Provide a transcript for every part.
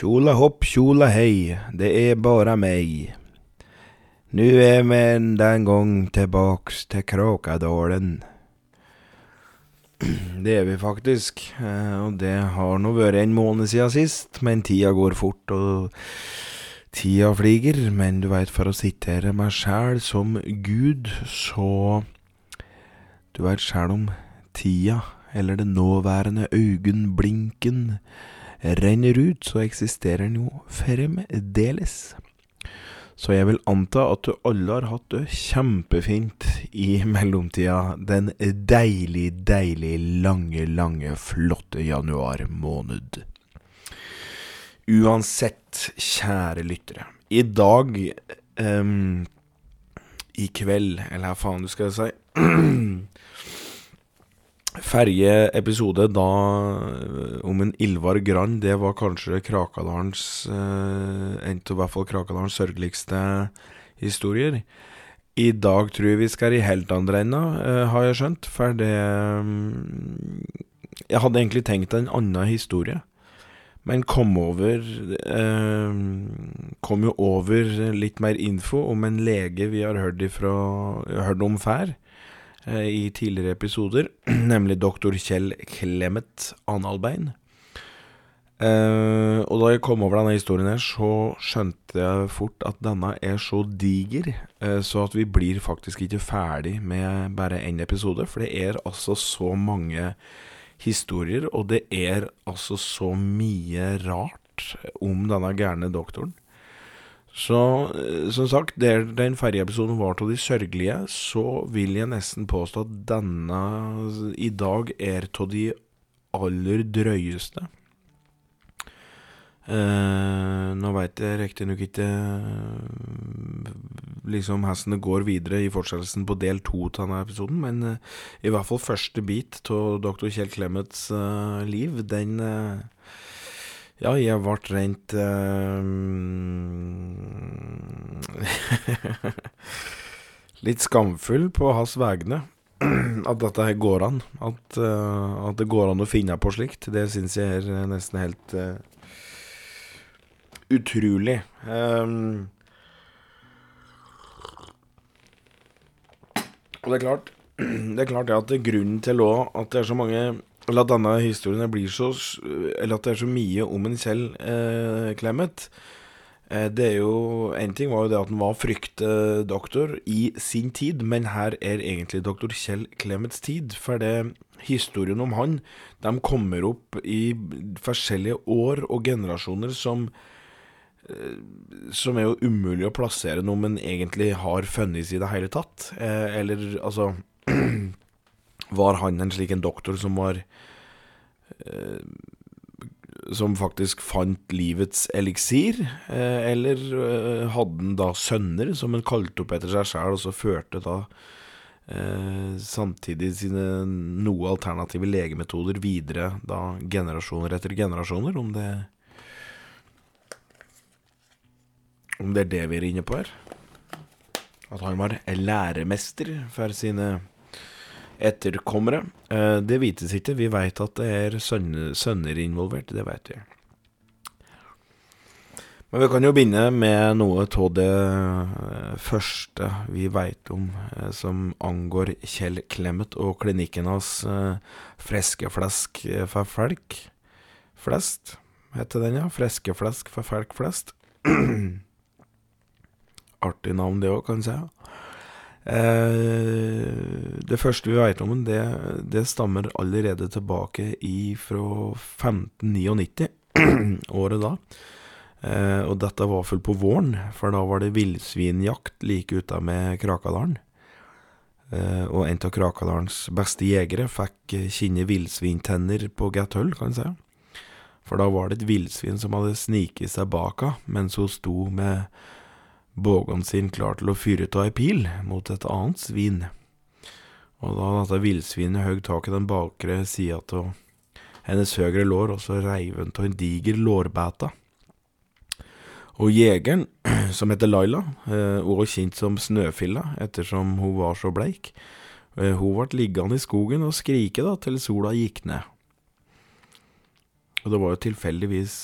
Tjola hopp, tjola hei, det er bara meg. Nu er vi enda en gang tilbaks til Kråkadalen. Det er vi faktisk, eh, og det har nå vært en måned siden sist, men tida går fort, og tida fliger. Men du veit, for å sitere meg sjæl som Gud, så Du veit sjæl om tida, eller det nåværende øyenblinken, renner ut, så eksisterer den jo fremdeles. Så jeg vil anta at du alle har hatt det kjempefint i mellomtida den deilig, deilig lange, lange, flotte januar måned. Uansett, kjære lyttere. I dag um, I kveld, eller hva faen du skal si Ferje episode da om en Ilvar Grand, det var kanskje Krakadalens eh, En av hvert fall Krakadalens sørgeligste historier. I dag tror jeg vi skal i helt andre enda, eh, har jeg skjønt. For det mm, Jeg hadde egentlig tenkt en annen historie. Men kom over eh, Kom jo over litt mer info om en lege vi har hørt, ifra, hørt om før. Eh, i tidligere episoder, nemlig doktor Kjell Clemet Analbein. Uh, og da jeg kom over denne historien her, så skjønte jeg fort at denne er så diger, uh, så at vi blir faktisk ikke ferdig med bare én episode. For det er altså så mange historier, og det er altså så mye rart om denne gærne doktoren. Så eh, som sagt, der den ferjeepisoden var av de sørgelige, så vil jeg nesten påstå at denne i dag er av de aller drøyeste. Eh, nå veit jeg riktignok ikke eh, liksom hvordan det går videre i fortsettelsen på del to av denne episoden, men eh, i hvert fall første bit av dr. Kjell Clemets eh, liv, den eh, ja, jeg ble rent uh, Litt skamfull på hans vegne. At dette her går an. At, uh, at, det går an å finne på slikt. Det syns jeg er nesten helt uh, utrolig. Um, og det er klart Det er klart at grunnen til at det er så mange eller at denne historien blir så Eller at det er så mye om en Kjell eh, Clemet. Eh, det er jo En ting var jo det at han var fryktedoktor i sin tid, men her er egentlig doktor Kjell Clemets tid. For det historien om han, de kommer opp i forskjellige år og generasjoner som eh, som er jo umulig å plassere noe man egentlig har funnet i det hele tatt. Eh, eller altså Var han en slik en doktor som var eh, Som faktisk fant livets eliksir? Eh, eller eh, hadde han da sønner som han kalte opp etter seg sjæl, og så førte da eh, samtidig sine noe alternative legemetoder videre da generasjoner etter generasjoner? Om det Om det er det vi er inne på her? At han var læremester for sine etterkommere. Eh, det vites ikke. Vi veit at det er sønner, involvert. Det veit vi. Men vi kan jo begynne med noe av det eh, første vi veit om eh, som angår Kjell Clemet og klinikken hans Freskeflesk for folk. Flest, heter den, ja. Freskeflesk for folk flest. Artig navn, det òg, kan jeg si. Eh, det første vi vet om den, det, det, stammer allerede tilbake i fra 1599, året da. Eh, og dette var fullt på våren, for da var det villsvinjakt like ute med Krakadalen. Eh, og en av Krakadalens beste jegere fikk kjenne villsvintenner på Gatthull, kan en si. For da var det et villsvin som hadde sniket seg bak henne mens hun sto med bågen sin klar til å fyre av ei pil mot et annet svin. Og da dette villsvinet høgg tak i den bakre sida av hennes høyre lår, og så reiv han av en diger lårbæta. Og jegeren, som heter Laila, eh, og kjent som Snøfilla ettersom hun var så bleik, eh, hun ble liggende i skogen og skrike da til sola gikk ned. Og det var jo tilfeldigvis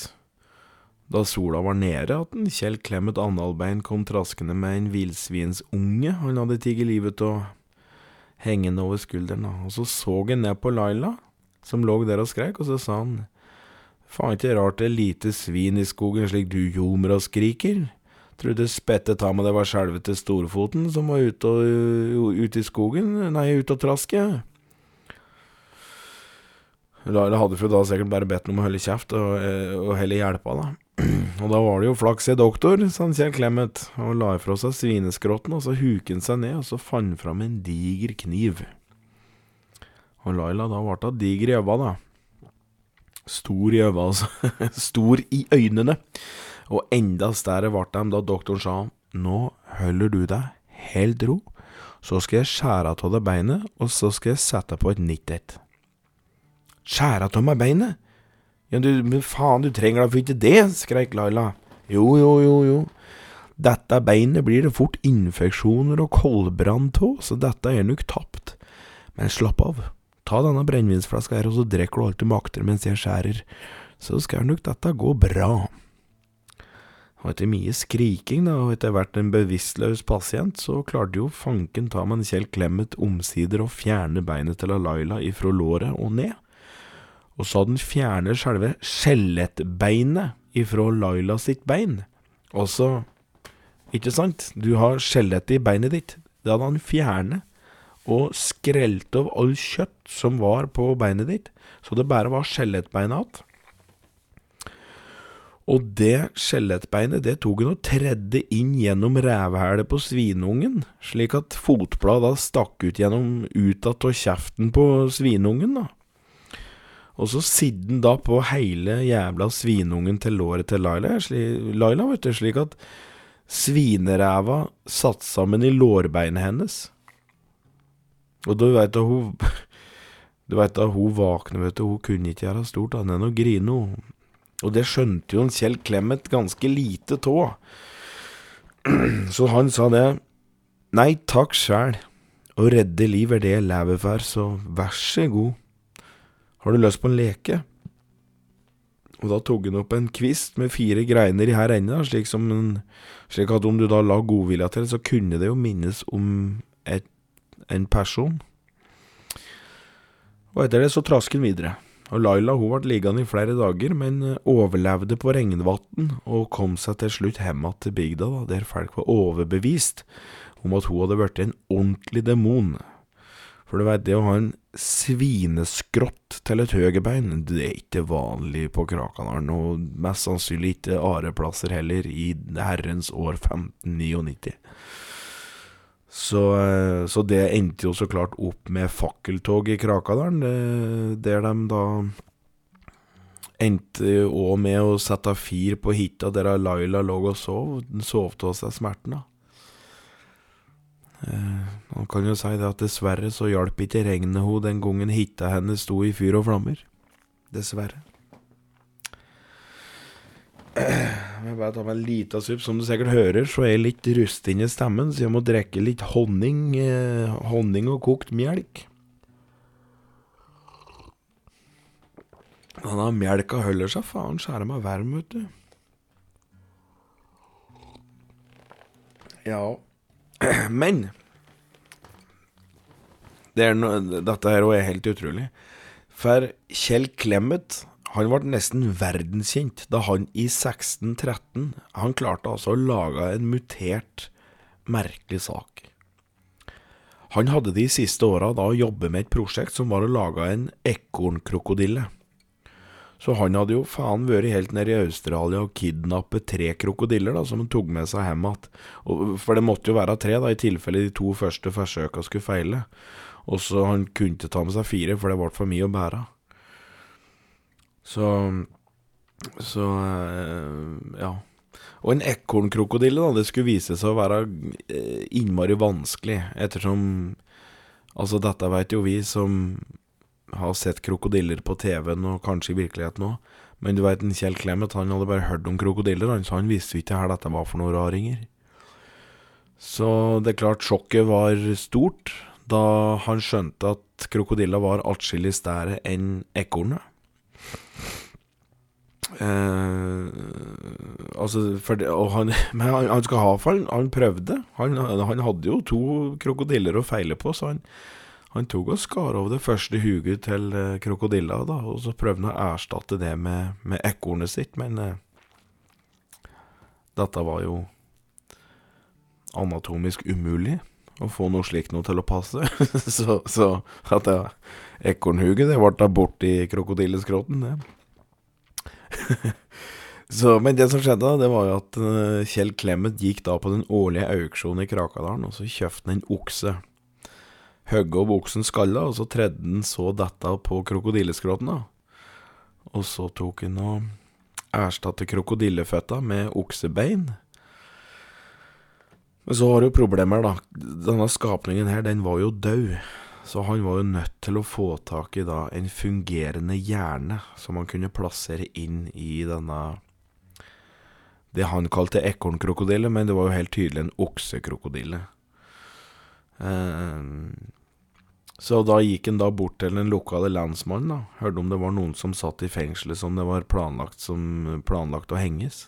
Da sola var nede, at en Kjell Clemet Andalbein kom traskende med en villsvinsunge han hadde tatt livet av, hengende over skulderen, og så så han ned på Laila, som lå der og skreik, og så sa han, faen ikke rart det er lite svin i skogen slik du ljomer og skriker. Trodde spettet ta meg det var skjelvete Storfoten som var ute, ute i skogen, nei, ute og traske. Laila hadde for da sikkert bare bedt ham om å holde kjeft og, og heller hjelpe, da. Og da var det jo flaks i doktor, sa Kjell Clemet, og la ifra seg svineskrotten, og så huket han seg ned, og så fant han fram en diger kniv. Og Laila, da ble hun diger i øva, da. Stor i øva, altså. Stor i øynene. Og enda større ble de da doktoren sa nå holder du deg helt ro, så skal jeg skjære av deg beinet, og så skal jeg sette på et nytt et. Skjære av meg beinet? Ja, du, men faen, du trenger da for ikke det, skreik Laila. Jo, jo, jo, jo. Dette beinet blir det fort infeksjoner og koldbrann av, så dette er nok tapt. Men slapp av. Ta denne brennevinsflaska her, og så drikker du alt du makter mens jeg skjærer. Så skal nok dette gå bra. Og etter mye skriking, da, og etter hvert en bevisstløs pasient, så klarte jo fanken ta med en Kjell Clemet omsider å fjerne beinet til Laila ifra låret og ned og så hadde han fjernet selve skjelettbeinet ifra Laila sitt bein. Og så, ikke sant, du har skjelettet i beinet ditt. Det hadde han fjernet, og skrelt av all kjøtt som var på beinet ditt, så det bare var skjelettbeinet igjen. Og det skjelettbeinet det tok han og tredde inn gjennom rævhælet på svinungen, slik at fotbladet stakk ut gjennom utad av kjeften på svinungen, da. Og så sidde han da på hele jævla svinungen til låret til Laila, Laila vet du, slik at svineræva satt sammen i lårbeinet hennes. Og du veit da hun Du veit at hun våkner, vet du, hun kunne ikke gjøre stort annet enn å grine, Og det skjønte jo en Kjell Clemet ganske lite tå. Så han sa det. Nei takk sjæl. Å redde liv er det jeg lever for, så vær så god. Har du lyst på en leke? Og da tok han opp en kvist med fire greiner i her ende, slik, slik at om du da la godvilja til, så kunne det jo minnes om et, en person. Og etter det så trask han videre. Og Laila hun ble liggende i flere dager, men overlevde på regnvann og kom seg til slutt hjem igjen til bygda, da, der folk var overbevist om at hun hadde blitt en ordentlig demon. For du veit, det å ha en svineskrott til et høyrebein, det er ikke vanlig på Krakanaren, og mest sannsynlig ikke areplasser heller, i herrens år 1599. Så, eh, så det endte jo så klart opp med fakkeltog i Krakadalen, der de da endte òg med å sette fyr på hytta der Laila lå og sov, Den sov av seg smerten, da. Eh, man kan jo si det at dessverre så hjalp ikke regnet ho den gangen hytta hennes sto i fyr og flammer. Dessverre. Jeg bare tar meg en liten supp. Som du sikkert hører, så er jeg litt rusten i stemmen, så jeg må drikke litt honning, eh, honning og kokt melk. Denne melka holder seg faen skjære meg varm, vet du. Ja Men det no, dette her er helt utrolig. For Kjell Clemet han ble nesten verdenskjent da han i 1613 Han klarte altså å lage en mutert, merkelig sak. Han hadde de siste åra da jobbet med et prosjekt som var å lage en ekornkrokodille. Så han hadde jo faen vært helt nede i Australia og kidnappet tre krokodiller da, som han tok med seg hjem igjen. For det måtte jo være tre, da, i tilfelle de to første forsøka skulle feile. Og så han kunne ikke ta med seg fire, for det ble for mye å bære. Så Så øh, ja. Og en ekornkrokodille, da, det skulle vise seg å være eh, innmari vanskelig, ettersom Altså, dette vet jo vi som har sett krokodiller på TV-en og kanskje i virkeligheten òg. Men du veit, Kjell Clemet han hadde bare hørt om krokodiller, han, så han visste ikke hva dette var for noen raringer. Så det er klart sjokket var stort da han skjønte at krokodiller var atskillig større enn ekornet. Eh, altså det, han, Men han, han skal ha for han, han prøvde. Han, han hadde jo to krokodiller å feile på, så han, han tok og skar over det første huget til eh, krokodilla, da, og så prøvde han å erstatte det med, med ekornet sitt, men eh, dette var jo anatomisk umulig å få noe slikt noe til å passe. så, så at ja, ekornhuget, det ble da borti krokodilleskrotten, det. så, men det som skjedde, det var jo at uh, Kjell Clemet gikk da på den årlige auksjonen i Krakadalen, og så kjøpte han en okse. Høgge opp oksen skalla, og så tredde han så dette på krokodilleskrotten. Og så tok han og erstatte krokodilleføtta med oksebein. Men så har du problemer, da. Denne skapningen her, den var jo død. Så han var jo nødt til å få tak i da en fungerende hjerne som han kunne plassere inn i denne Det han kalte ekornkrokodille, men det var jo helt tydelig en oksekrokodille. Eh, så da gikk han da bort til den lokale landsmannen, da. Hørte om det var noen som satt i fengselet som det var planlagt, som, planlagt å henges.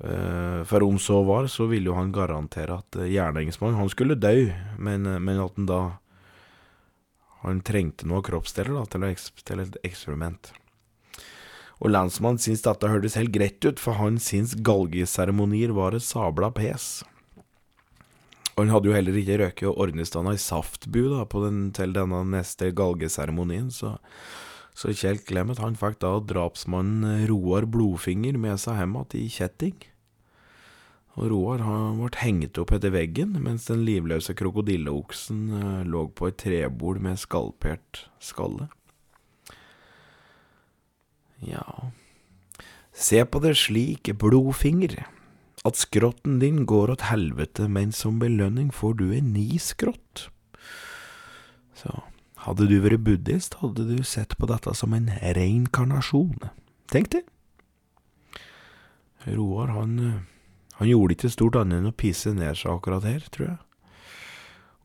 Uh, for om så var, så ville jo han garantere at uh, gjerningsmannen Han skulle dø, men, uh, men, at han da Han trengte noen kroppsdeler da, til, til, et eksperiment. Og lensmannen syntes dette hørtes helt greit ut, for han syntes galgeseremonier var et sabla pes. Og han hadde jo heller ikke røket og ordnestanda i saftbu da, den, til denne neste galgeseremonien, så så Kjell Clemet han fikk da drapsmannen Roar Blodfinger med seg hjem igjen i kjetting. Og Roar han ble hengt opp etter veggen, mens den livløse krokodilleoksen uh, lå på et trebord med skalpert skalle. Ja Se på det slik, Blodfinger, at skrotten din går åt helvete, men som belønning får du en ny skrott. Så hadde du vært buddhist, hadde du sett på dette som en reinkarnasjon. Tenk det. Roar, han, han gjorde ikke stort annet enn å pisse ned seg akkurat her, tror jeg.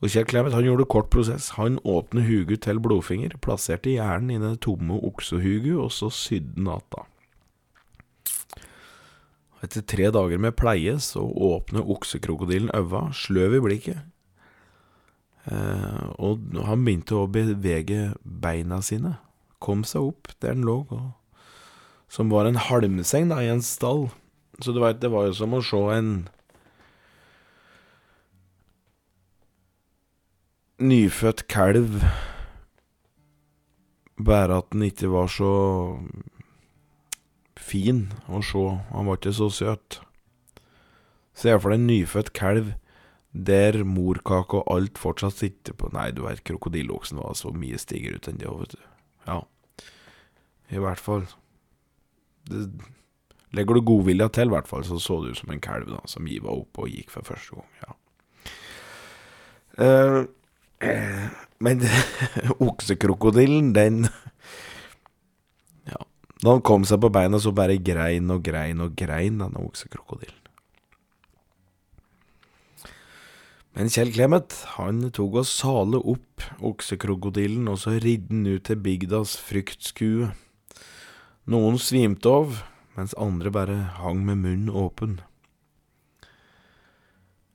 Og Kjell Clemet han gjorde kort prosess. Han åpnet huget til Blodfinger, plasserte hjernen i det tomme oksehuget, og så sydde han att. Etter tre dager med pleie så åpner oksekrokodillen øva, sløv i blikket, Eh, og han begynte å bevege beina sine. Kom seg opp der den lå, og, som var en halmseng da, i en stall. Så du veit, det var jo som å se en nyfødt kalv, bare at den ikke var så fin å se. Han var ikke så søt. Se for deg en nyfødt kalv der morkake og alt fortsatt sitter på Nei, du vet, krokodilleoksen var så mye stiggere ut enn det vet du. Ja. I hvert fall. Det, legger du godvilja til, i hvert fall, så så du ut som en kalv da, som giva opp og gikk for første gang. Ja. Uh, men oksekrokodillen, den. Da han kom seg på beina, så bare grein og grein og grein, denne oksekrokodillen. Men Kjell Clemet, han tok og sale opp oksekrokodillen, og så ridde han ut til bygdas fryktskue. Noen svimte av, mens andre bare hang med munnen åpen.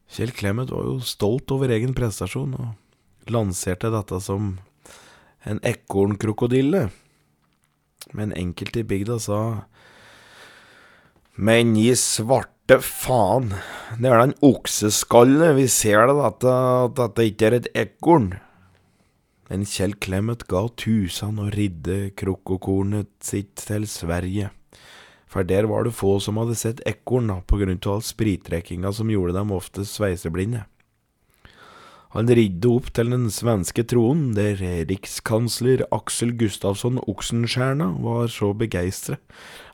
Kjell Clemet var jo stolt over egen prestasjon, og lanserte dette som en ekornkrokodille. Men enkelte i bygda sa Men gi svarte faen. Det er da en okseskalle. Vi ser det, at, dette ikke er et ekorn. Men Kjell Clemet ga tusen og ridde krokokornet sitt til Sverige. For der var det få som hadde sett ekorn, på grunn av all spritdrikkinga som gjorde dem ofte sveiseblinde. Han ridde opp til den svenske tronen, der rikskansler Aksel Gustavsson Oxenstierna var så begeistret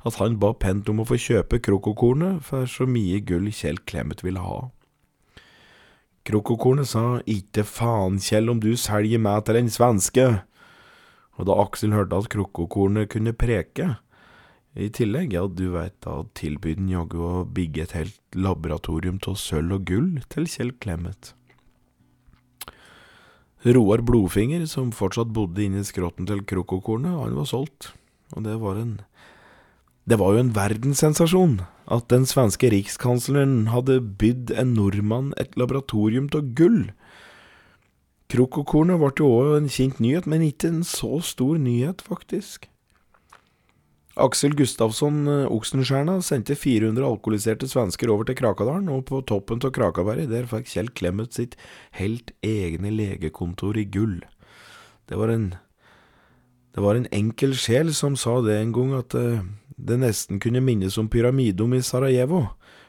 at han ba pent om å få kjøpe krokokornet for så mye gull Kjell Clemet ville ha. Krokokornet sa ikke faen, Kjell, om du selger meg til den svenske. Og da Aksel hørte at krokokornet kunne preke, i tillegg, ja, du veit, da tilbød han jaggu å bygge et helt laboratorium av sølv og gull til Kjell Clemet. Roar Blodfinger, som fortsatt bodde inne i skrotten til krokokornet, han var solgt, og det var en Det var jo en verdenssensasjon at den svenske rikskansleren hadde bydd en nordmann et laboratorium av gull. Krokokornet ble jo òg en kjent nyhet, men ikke en så stor nyhet, faktisk. Aksel Gustafsson Oksenstierna sendte 400 alkoholiserte svensker over til Krakadalen, og på toppen av Krakaberget der fikk Kjell Clemet sitt helt egne legekontor i gull. Det var en Det var en enkel sjel som sa det en gang, at uh, det nesten kunne minnes om pyramidom i Sarajevo,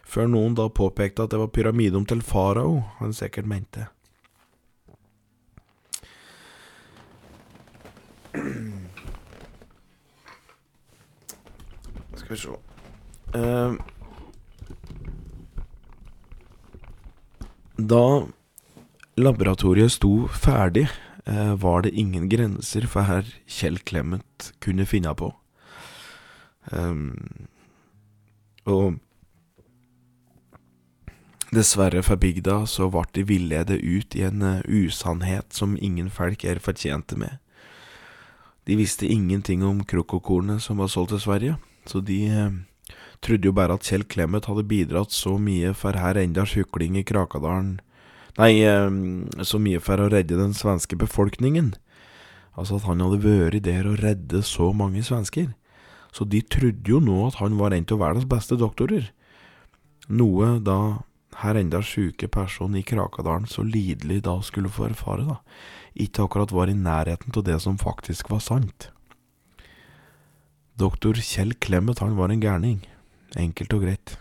før noen da påpekte at det var pyramidom til farao han sikkert mente. Skal vi se uh, Da laboratoriet sto ferdig, uh, var det ingen grenser for her Kjell Clemet kunne finne på. Um, og dessverre for bygda så ble de villedet ut i en uh, usannhet som ingen folk er fortjente med. De visste ingenting om krokokornet som var solgt til Sverige. Så de eh, trodde jo bare at Kjell Clemet hadde bidratt så mye for her enda hukling i Krakadalen Nei, eh, så mye for å redde den svenske befolkningen. Altså at han hadde vært der og redde så mange svensker. Så de trodde jo nå at han var en av verdens beste doktorer. Noe da her enda sjuke person i Krakadalen så lidelig da skulle få erfare, da. Ikke akkurat var i nærheten av det som faktisk var sant. Doktor Kjell Clemet, han var en gærning. Enkelt og greit.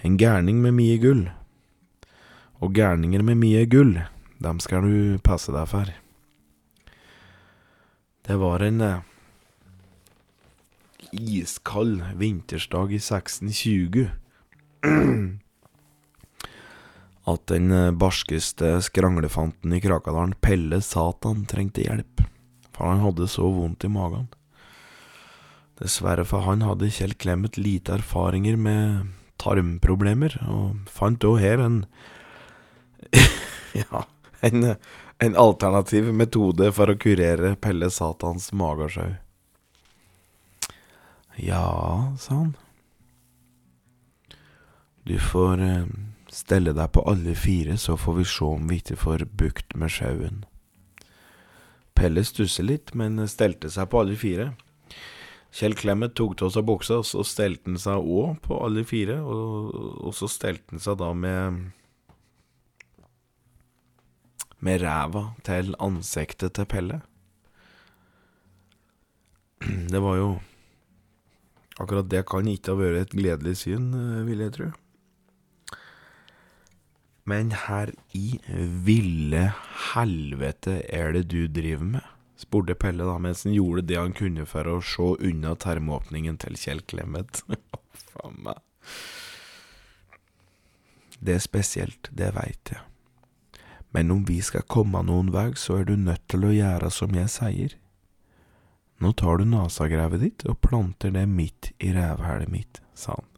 En gærning med mye gull. Og gærninger med mye gull, dem skal du passe deg for. Det var en eh, iskald vintersdag i 1620 at den eh, barskeste skranglefanten i Krakadalen, Pelle Satan, trengte hjelp, for han hadde så vondt i magen. Dessverre for han hadde Kjell Clemet lite erfaringer med tarmproblemer, og fant òg her en Ja, en, en, alternativ metode for å kurere Pelle Satans magesjau. Ja, sa han. Du får eh, stelle deg på alle fire, så får vi se om vi ikke får bukt med sjauen. Pelle stusset litt, men stelte seg på alle fire. Kjell Clemet tok av seg buksa, og så stelte han seg òg på alle fire. Og, og så stelte han seg da med Med ræva til ansiktet til Pelle. Det var jo Akkurat det kan ikke ha vært et gledelig syn, eh, vil jeg tro. Men her i ville helvete er det du driver med? Spurte Pelle da, mens han gjorde det han kunne for å se unna termåpningen til Kjell Clemet. Faen meg. Det er spesielt, det veit jeg. Men om vi skal komme noen vei, så er du nødt til å gjøre som jeg sier. Nå tar du nasagrevet ditt og planter det midt i rævhælet mitt, sa han.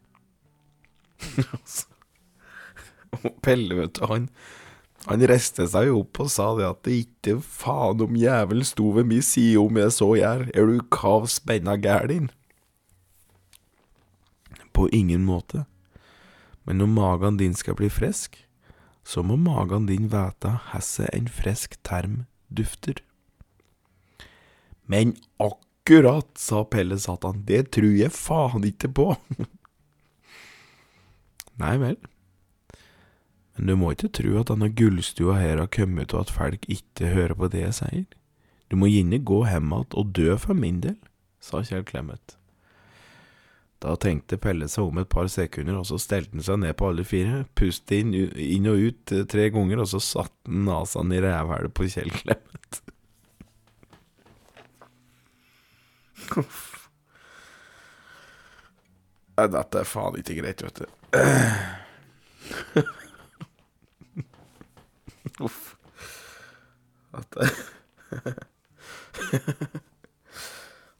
Pelle, vet du, han han reiste seg opp og sa det at det ikke faen om jævel sto ved mi side om jeg så gjær, er du kav spenna gæren? På ingen måte, men når magen din skal bli frisk, så må magen din vite hesse en frisk term dufter. Men akkurat, sa Pelle Satan, det tror jeg faen ikke på. Nei vel. Men du må ikke tro at denne gullstua her har kommet av at folk ikke hører på det jeg sier. Du må gjerne gå hjem igjen og dø for min del, sa Kjell Clemet. Da tenkte Pelle seg om et par sekunder, og så stelte han seg ned på alle fire, pustet inn, inn og ut eh, tre ganger, og så satte han nesa i rævhælet på Kjell Clemet. Dette er faen ikke greit, vet du. At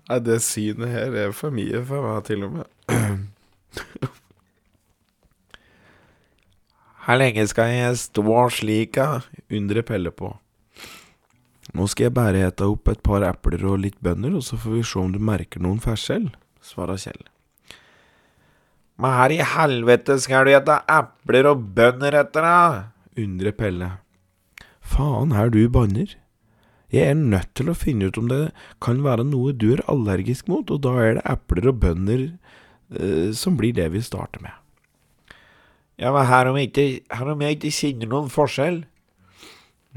Nei, det synet her er for mye for meg, til og med. Hvor lenge skal jeg stå slik, da? undrer Pelle på. Nå skal jeg bare ete opp et par epler og litt bønner, og så får vi se om du merker noen forskjell, svarer Kjell. Men her i helvete skal du ete epler og bønner etter deg? undrer Pelle. Faen er du banner? Jeg er nødt til å finne ut om det kan være noe du er allergisk mot, og da er det epler og bønner eh, som blir det vi starter med. Ja, men her om, ikke, her om jeg ikke kjenner noen forskjell?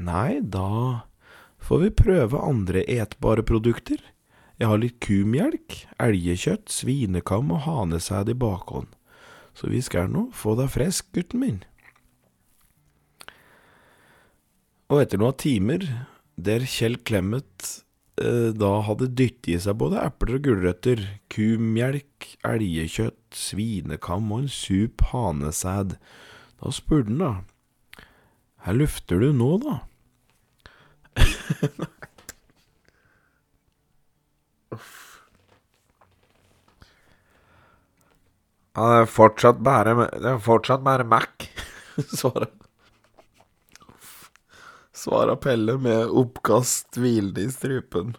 Nei, da får vi prøve andre etbare produkter. Jeg har litt kumelk, elgkjøtt, svinekam og hanesæd i bakhånd, så vi skal nå få deg frisk, gutten min. Og etter noen timer der Kjell Clemet eh, da hadde dyttet i seg både epler og gulrøtter, kumelk, elgkjøtt, svinekam og en sup hanesæd. Da spurte han da, her lufter du nå, da? Det er fortsatt bare, det er fortsatt bare Mac, svarer Svara Pelle med oppkast hvilende i strupen.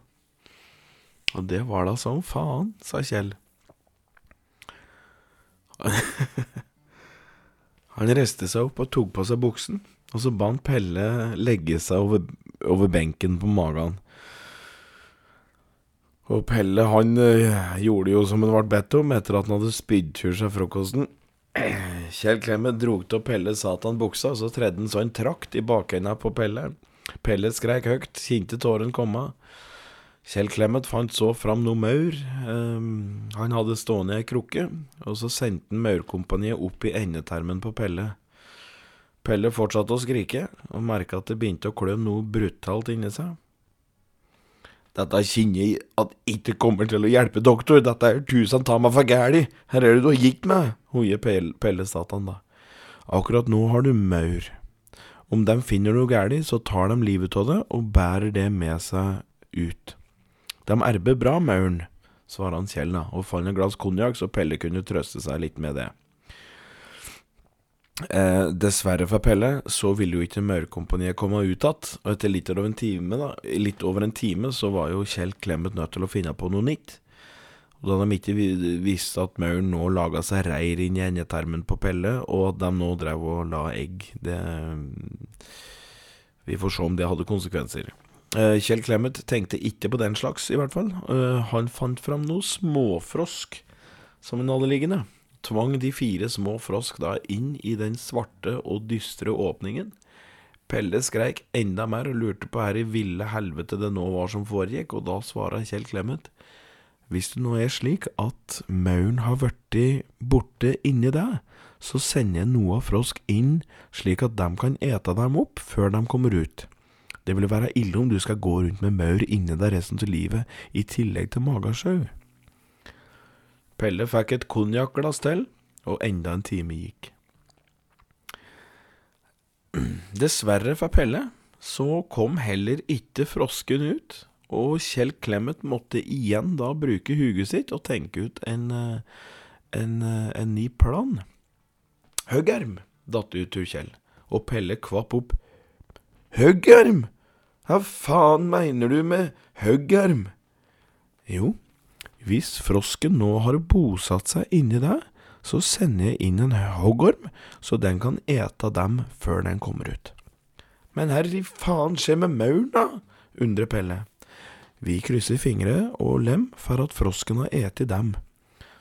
Og det var da som faen, sa Kjell. Han reiste seg opp og tok på seg buksen, og så ba han Pelle legge seg over, over benken på magen. Og Pelle han øh, gjorde jo som han ble bedt om etter at han hadde spydtur seg frokosten. Kjell Clemet drog til Pelle satan buksa, så tredde han så en trakt i bakenda på Pelle. Pelle skreik høyt, kjente tåren komme. Kjell Clemet fant så fram noe maur um, han hadde stående i ei krukke, og så sendte han maurkompaniet opp i endetermen på Pelle. Pelle fortsatte å skrike, og merka at det begynte å klø noe brutalt inni seg. Dette kjenner jeg at ikke kommer til å hjelpe, doktor, dette er tusen ta meg for gæli, her er det du har gitt meg, hoier Pelle Satan da. Akkurat nå har du maur. Om de finner noe gæli, så tar de livet av det og bærer det med seg ut. De erber bra, mauren, svarer han Kjell da, og fant et glass konjakk så Pelle kunne trøste seg litt med det. Eh, dessverre for Pelle så ville jo ikke Maurkompaniet komme ut igjen, og etter litt over time da, litt over en time så var jo Kjell Clemet nødt til å finne på noe nytt. Og Da de ikke visste at mauren nå laga seg reir inn i endetarmen på Pelle, og at de nå drev og la egg det, Vi får se om det hadde konsekvenser. Eh, Kjell Clemet tenkte ikke på den slags, i hvert fall. Eh, han fant fram noe småfrosk som han hadde liggende tvang de fire små frosk da inn i den svarte og dystre åpningen. Pelle skreik enda mer og lurte på her i ville helvete det nå var som foregikk, og da svarer Kjell Clemet. Hvis det nå er slik at mauren har blitt borte inni deg, så sender jeg noe av frosk inn slik at de kan ete dem opp før de kommer ut. Det vil være ille om du skal gå rundt med maur inni deg resten av livet, i tillegg til magesjau. Pelle fikk et konjakkglass til, og enda en time gikk. Dessverre for Pelle så kom heller ikke frosken ut, og Kjell Clemet måtte igjen da bruke huget sitt og tenke ut en, eh, en, eh, en ny plan. Høggerm, datt ut til Kjell, og Pelle kvapp opp. Høggerm? Hva faen mener du med høggerm? Jo, hvis frosken nå har bosatt seg inni deg, så sender jeg inn en hoggorm, så den kan ete dem før den kommer ut. Men herre faen skjer med mauren, da? undrer Pelle. Vi krysser fingre og lem for at frosken har eti dem,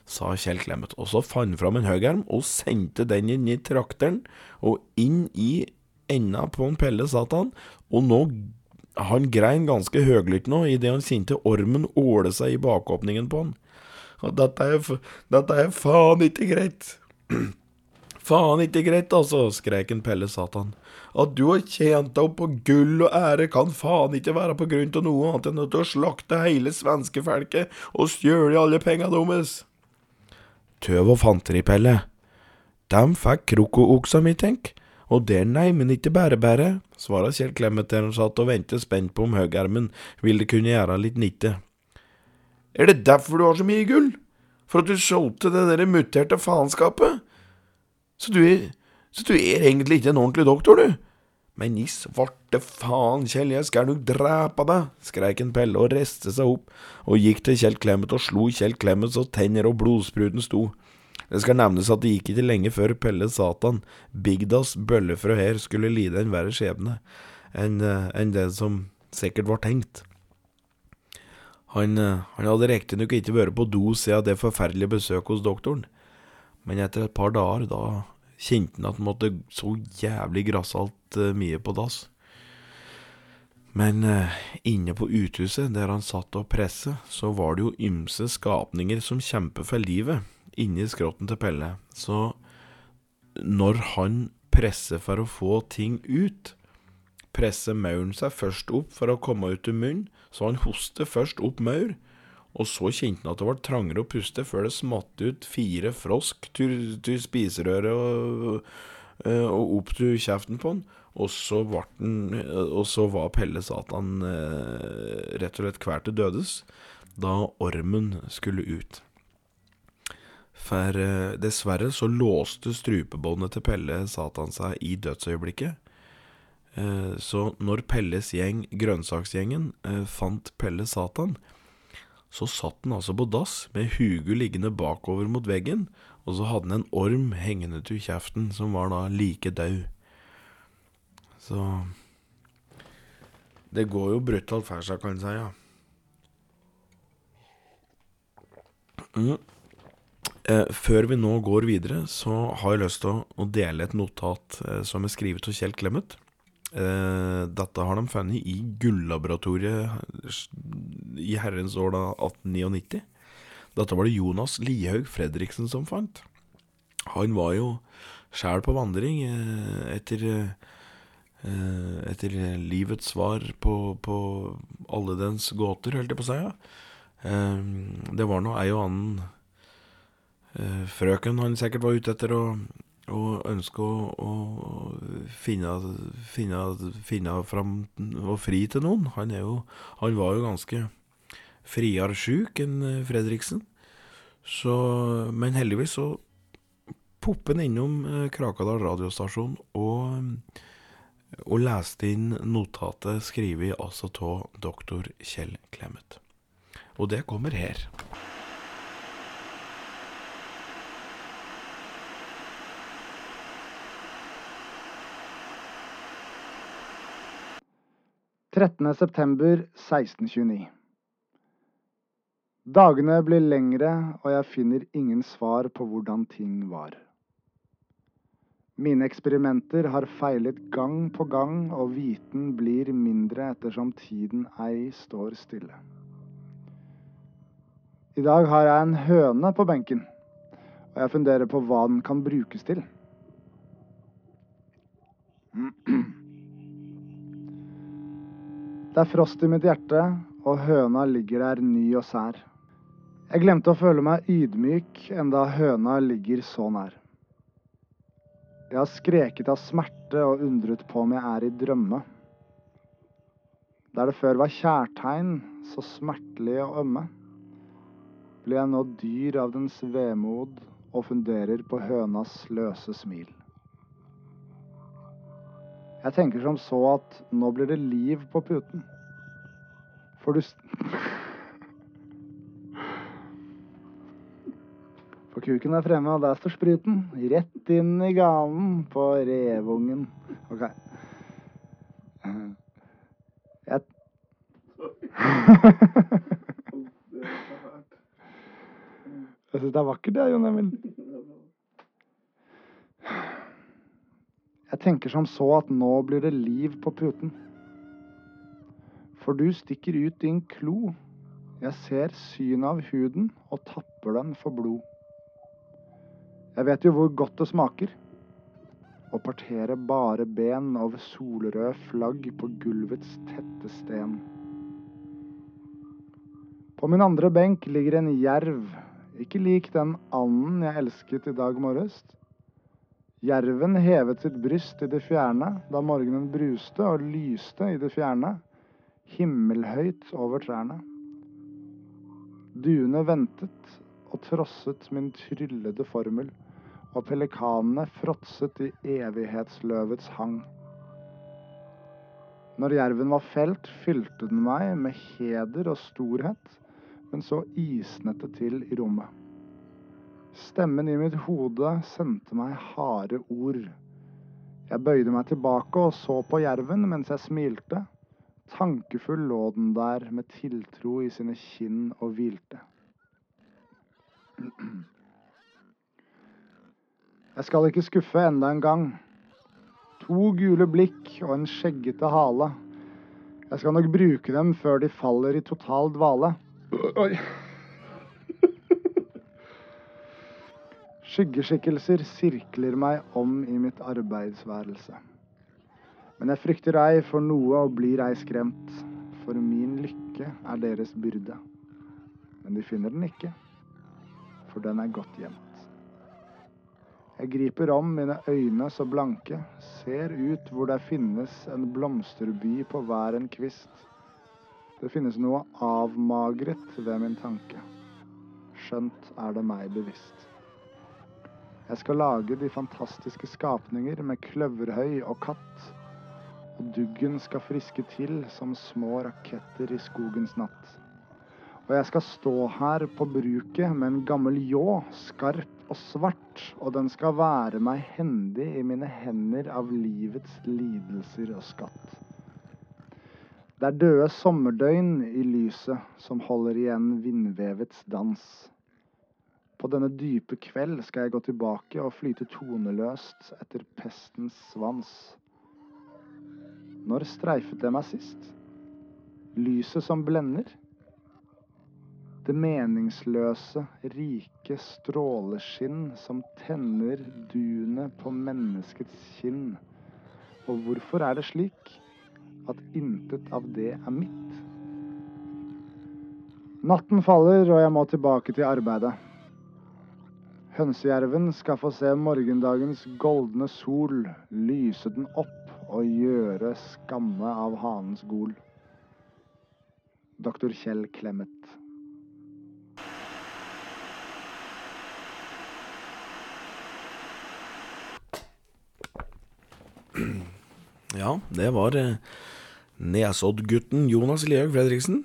sa Kjell Clemet, og så fant fram en høggerm og sendte den inn i trakteren og inn i enda på en Pelle Satan, og nå han grein ganske høglytt nå idet han kjente ormen åle seg i bakåpningen på han. Og dette er, dette er faen ikke greit. faen ikke greit, altså, skrek en Pelle Satan. At du har tjent deg opp på gull og ære, kan faen ikke være på grunn av noe annet enn at du har slakta hele svenskefolket og stjålet alle penga deres. Tøv og fanteri, Pelle. Dem fikk krokooksa mi, tenk. Og der nei, men ikke bare bare, svarer Kjell Clemet der han satt og ventet spent på om høgermen ville kunne gjøre litt nytte. Er det derfor du har så mye gull? For at du solgte det der muterte faenskapet? Så du er, så du er egentlig ikke en ordentlig doktor, du? Men i svarte faen, Kjell, jeg skal nok drepe deg, skreik en Pelle og reiste seg opp og gikk til Kjell Clemet og slo Kjell Clemet så tenner og blodspruten sto. Det skal nevnes at det gikk ikke lenge før Pelle Satan, Bigdas bøllefrø her, skulle lide en verre skjebne enn en det som sikkert var tenkt. Han, eh, han hadde riktignok ikke vært på do siden det forferdelige besøket hos doktoren, men etter et par dager, da kjente han at han måtte så jævlig grassalt eh, mye på dass. Men eh, inne på uthuset, der han satt og presse, så var det jo ymse skapninger som kjemper for livet inni skrotten til Pelle. Så når han presser for å få ting ut, presser mauren seg først opp for å komme ut i munnen, så han hoster først opp maur, og så kjente han at det ble trangere å puste før det smatt ut fire frosk til spiserøret og, eh, og opp til kjeften på han. Og så, den, og så var Pelle Satan eh, rett og slett kvalt til dødes da ormen skulle ut. For eh, dessverre så låste strupebåndet til Pelle Satan seg i dødsøyeblikket. Eh, så når Pelles gjeng, grønnsaksgjengen, eh, fant Pelle Satan, så satt han altså på dass med huget liggende bakover mot veggen, og så hadde han en orm hengende til kjeften som var da like død. Så Det går jo brutalt for seg, kan en si, ja. Mm. Eh, før vi nå går videre, så har jeg lyst til å, dele et notat eh, som er skrevet av Kjell Clemet. Eh, dette har de funnet i Gullaboratoriet i herrens år da 1899. Dette var det Jonas Lihaug Fredriksen som fant. Han var jo sjæl på vandring etter etter livets svar på, på alle dens gåter, holdt jeg på å si. Ja. Det var nå ei og annen frøken han sikkert var ute etter å, og ønske å, å finne, finne, finne fram og fri til noen. Han, jo, han var jo ganske friarsjuk, enn Fredriksen. Så, men heldigvis så popper han innom Krakadal radiostasjon og og leste inn notatet skrevet altså av doktor Kjell Clemet. Og det kommer her. September 1629. Dagene blir lengre, og jeg finner ingen svar på hvordan ting var. Mine eksperimenter har feilet gang på gang, og viten blir mindre ettersom tiden ei står stille. I dag har jeg en høne på benken, og jeg funderer på hva den kan brukes til. Det er frost i mitt hjerte, og høna ligger der ny og sær. Jeg glemte å føle meg ydmyk enda høna ligger så nær. Jeg har skreket av smerte og undret på om jeg er i drømme. Der det før var kjærtegn, så smertelig og ømme, blir jeg nå dyr av dens vemod og funderer på hønas løse smil. Jeg tenker som så at nå blir det liv på puten. For du For kuken er fremme, og der står spruten. Rett inn i ganen på revungen. OK. Jeg Jeg syns det er vakkert, jeg, Jon Emil. Jeg tenker som så at nå blir det liv på puten. For du stikker ut din klo. Jeg ser synet av huden og tapper den for blod. Jeg vet jo hvor godt det smaker. Å partere bare ben over solrøde flagg på gulvets tette sten. På min andre benk ligger en jerv, ikke lik den anden jeg elsket i dag morges. Jerven hevet sitt bryst i det fjerne da morgenen bruste og lyste i det fjerne, himmelhøyt over trærne. Duene ventet og trosset min tryllede formel og pelikanene fråtset i evighetsløvets hang. Når jerven var felt, fylte den meg med heder og storhet, men så isnet det til i rommet. Stemmen i mitt hode sendte meg harde ord. Jeg bøyde meg tilbake og så på jerven mens jeg smilte. Tankefull lå den der med tiltro i sine kinn og hvilte. Jeg skal ikke skuffe enda en gang. To gule blikk og en skjeggete hale. Jeg skal nok bruke dem før de faller i total dvale. Oi. Skyggeskikkelser sirkler meg om i mitt arbeidsværelse. Men jeg frykter ei for noe og blir ei skremt, for min lykke er deres byrde. Men de finner den ikke, for den er godt gjemt. Jeg griper om mine øyne så blanke, ser ut hvor det finnes en blomsterby på hver en kvist. Det finnes noe avmagret ved min tanke. Skjønt er det meg bevisst. Jeg skal lage de fantastiske skapninger med kløverhøy og katt. Og duggen skal friske til som små raketter i skogens natt. Og jeg skal stå her på bruket med en gammel ljå, skarp og svart, og den skal være meg hendig i mine hender av livets lidelser og skatt. Det er døde sommerdøgn i lyset som holder igjen vindvevets dans. Denne dype kveld skal jeg gå tilbake og flyte toneløst etter pestens svans. Når streifet det meg sist? Lyset som blender? Det meningsløse, rike stråleskinn som tenner dunet på menneskets kinn. Og hvorfor er det slik at intet av det er mitt? Natten faller, og jeg må tilbake til arbeidet. Hønsejerven skal få se morgendagens goldne sol, lyse den opp og gjøre skamme av hanens gol. Doktor Kjell Clemet. Ja, det var eh, Nesoddgutten Jonas Lihaug Fredriksen.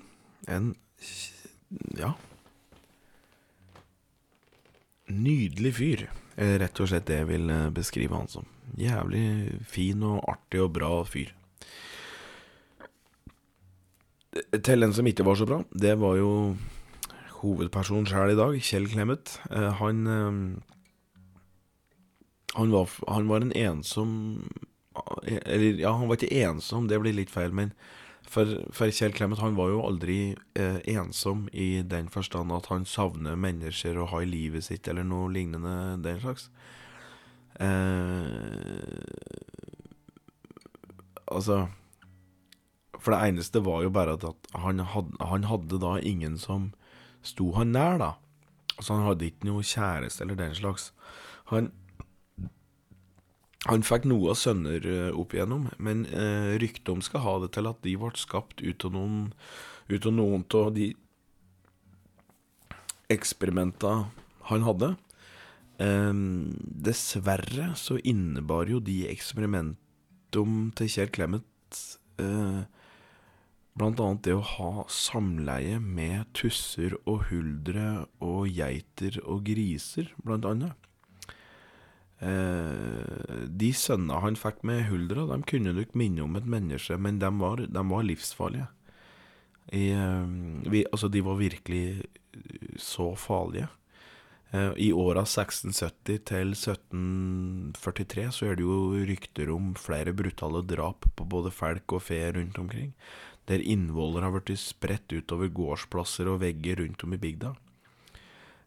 En ja nydelig fyr, er rett og slett det jeg vil eh, beskrive han som. Jævlig fin og artig og bra fyr. Til en som ikke var så bra, det var jo hovedpersonen sjøl i dag, Kjell Clemet. Eh, han han var, han var en ensom eller, ja, han var ikke ensom, det blir litt feil, men for, for Kjell Clemet han var jo aldri eh, ensom i den forstand at han savner mennesker å ha i livet sitt, eller noe lignende den slags. Eh, altså For det eneste var jo bare at, han, had, han, hadde da ingen som sto han nær, da. Altså Han hadde ikke noe kjæreste eller den slags. Han han fikk noe av sønner eh, opp igjennom, men eh, ryktet om skal ha det til at de ble skapt ut av noen av de eksperimenta han hadde. Eh, dessverre så innebar jo de eksperimentum til Kjell Clemet eh, blant annet det å ha samleie med tusser og huldre og geiter og griser, blant annet. Eh, de sønnene han fikk med huldra, de kunne nok minne om et menneske, men de var, de var livsfarlige. I, eh, vi, altså, de var virkelig eh, så farlige. I åra 1670 til 1743 så er det jo rykter om flere brutale drap på både folk og fe rundt omkring, der innvoller har blitt spredt utover gårdsplasser og vegger rundt om i bygda.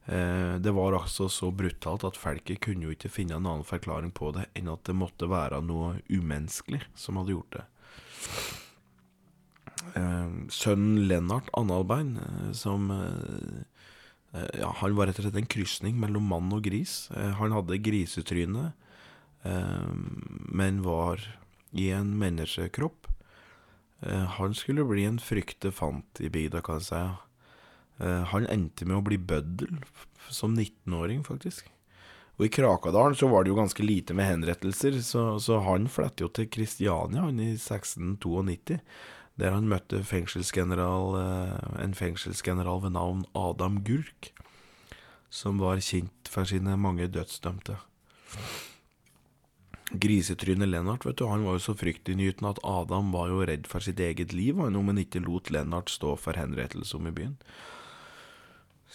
Eh, det var altså så brutalt at folket kunne jo ikke finne en annen forklaring på det enn at det måtte være noe umenneskelig som hadde gjort det. Eh, sønnen Lennart Annalbein, eh, som ja, Han var rett og slett en krysning mellom mann og gris. Han hadde grisetryne, men var i en menneskekropp. Han skulle bli en fryktefant i bygda, kan jeg si. Eh, han endte med å bli bøddel som 19-åring, faktisk. Og i Krakadalen så var det jo ganske lite med henrettelser, så, så han flyttet jo til Kristiania han i 1692, der han møtte fengselsgeneral, eh, en fengselsgeneral ved navn Adam Gurk, som var kjent for sine mange dødsdømte. Grisetrynet Lennart vet du, han var jo så fryktinngytende at Adam var jo redd for sitt eget liv han om han ikke lot Lennart stå for henrettelse om i byen.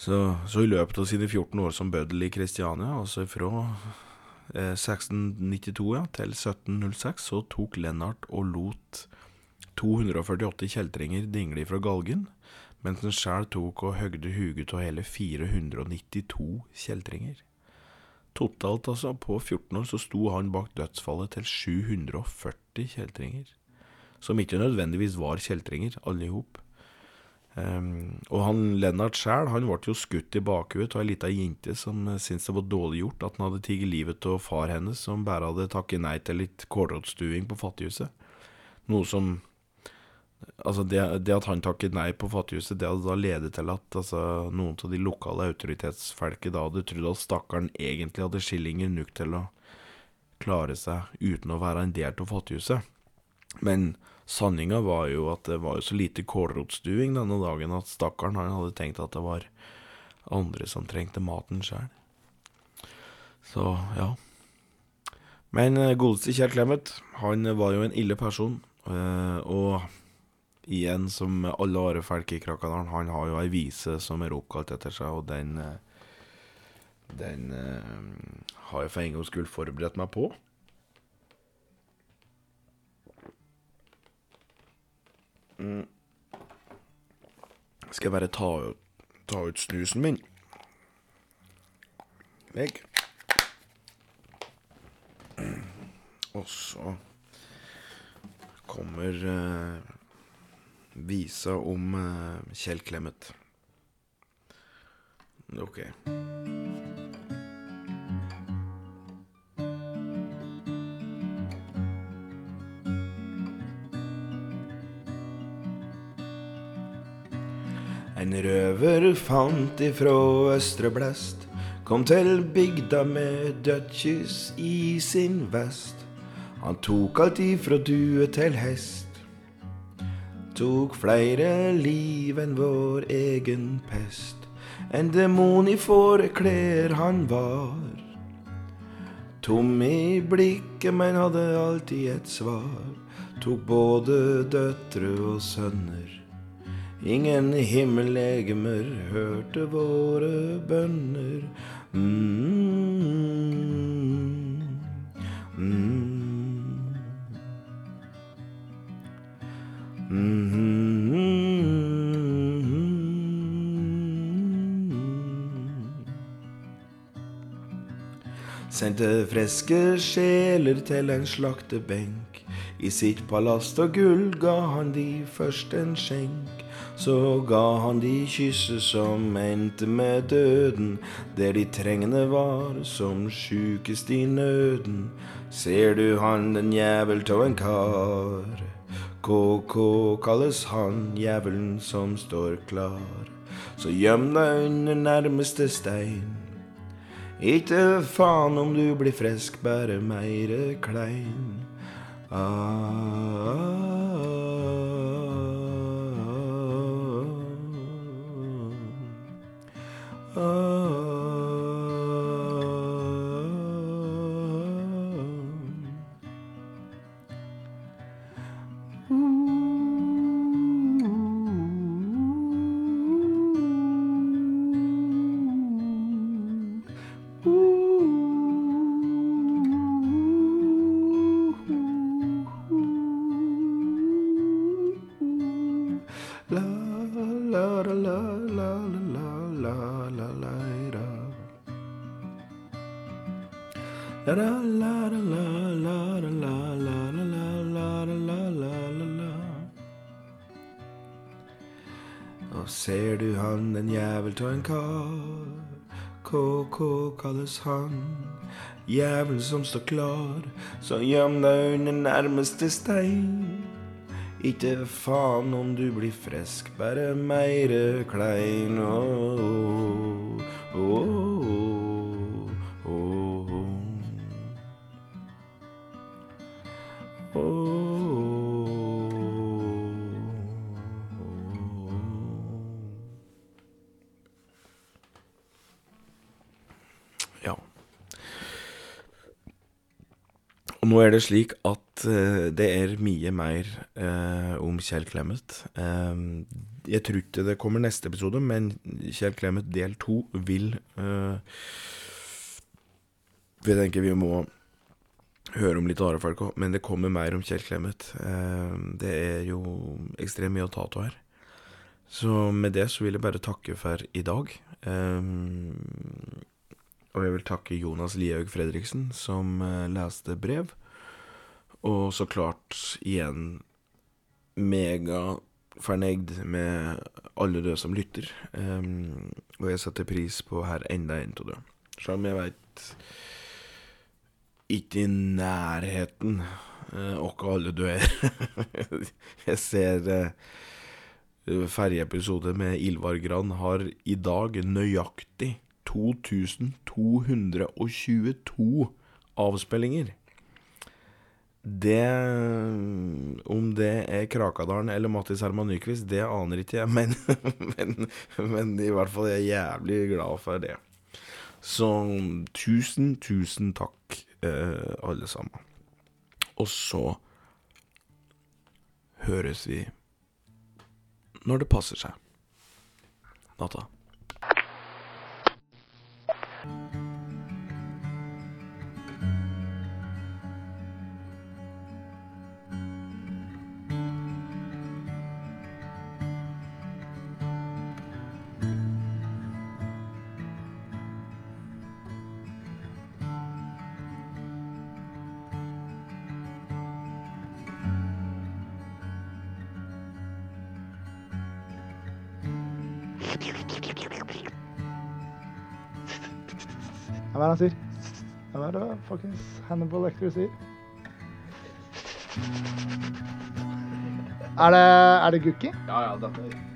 Så, så, i løpet av sine 14 år som bøddel i Kristiania, altså fra eh, 1692 ja, til 1706, så tok Lennart og lot 248 kjeltringer dingle fra galgen, mens han sjæl tok og høgde huget av hele 492 kjeltringer. Totalt, altså, på 14 år så sto han bak dødsfallet til 740 kjeltringer. Som ikke nødvendigvis var kjeltringer, alle i hop. Um, og han Lennart sjæl, ble jo skutt i bakhuet av ei lita jente som syntes det var dårlig gjort at han hadde tatt livet av far hennes, som bare hadde takket nei til litt kålrotstuing på fattighuset. Noe som Altså, det, det at han takket nei på fattighuset, det hadde da ledet til at altså, noen av de lokale autoritetsfolket da hadde trodd at stakkaren egentlig hadde skillinger nok til å klare seg uten å være en del av fattighuset. Men sanninga var jo at det var så lite kålrotstuing denne dagen at stakkaren han hadde tenkt at det var andre som trengte maten sjøl. Så, ja. Men eh, godeste Kjell Clemet, han var jo en ille person, eh, og igjen, som alle andre folk i Krakadalen, han har jo ei vise som er oppkalt etter seg, og den eh, Den har jeg for en gangs skyld forberedt meg på. Mm. Skal jeg bare ta, ta ut snusen min. Vekk. Og så kommer eh, visa om eh, Kjell Clemet. Ok. En røver fant ifra østre blest, kom til bygda med dødskyss i sin vest. Han tok alt ifra due til hest tok flere liv enn vår egen pest. En demon i fåreklær han var. Tom i blikket, men hadde alltid et svar. Tok både døtre og sønner. Ingen himmellegemer hørte våre bønner. Mm, mm. Sendte friske sjeler til en slaktebenk. I sitt palast og gull ga han de først en skjenk. Så ga han de kysset som endte med døden, der de trengende var som sjukest i nøden. Ser du han den jævel tå en kar? KK kalles han, jævelen som står klar. Så gjem deg under nærmeste stein. Ikke faen om du blir frisk, bare meire klein. Ah, ah, ah. Kalles han, jævelen som står klar, så gjem deg under nærmeste stein. Ikke faen om du blir frisk, bare meire klein. Oh, oh, oh, er det slik at eh, det er mye mer eh, om Kjell Clemet. Eh, jeg tror ikke det kommer neste episode, men Kjell Clemet del to vil eh, Jeg tenker vi må høre om litt andre folk òg, men det kommer mer om Kjell Clemet. Eh, det er jo ekstremt mye å ta av her. Så med det så vil jeg bare takke for i dag. Um, og jeg vil takke Jonas Lihaug Fredriksen, som eh, leste brev. Og så klart igjen megafornøyd med alle dere som lytter. Um, og jeg setter pris på her enda en av dere. Selv om jeg veit ikke i nærheten uh, hvem alle du er. jeg ser uh, Ferje episode med Ilvar Gran har i dag nøyaktig 2222 avspillinger. Det Om det er Krakadalen eller Mattis Herman Nyquist, det aner ikke jeg, men, men, men i hvert fall er jeg jævlig glad for det. Så tusen, tusen takk, eh, alle sammen. Og så høres vi når det passer seg. Natta. Han sier? Hva er det fuckings Hannibal Lecter sier? Er det, er det Gukki? Ja, ja, dette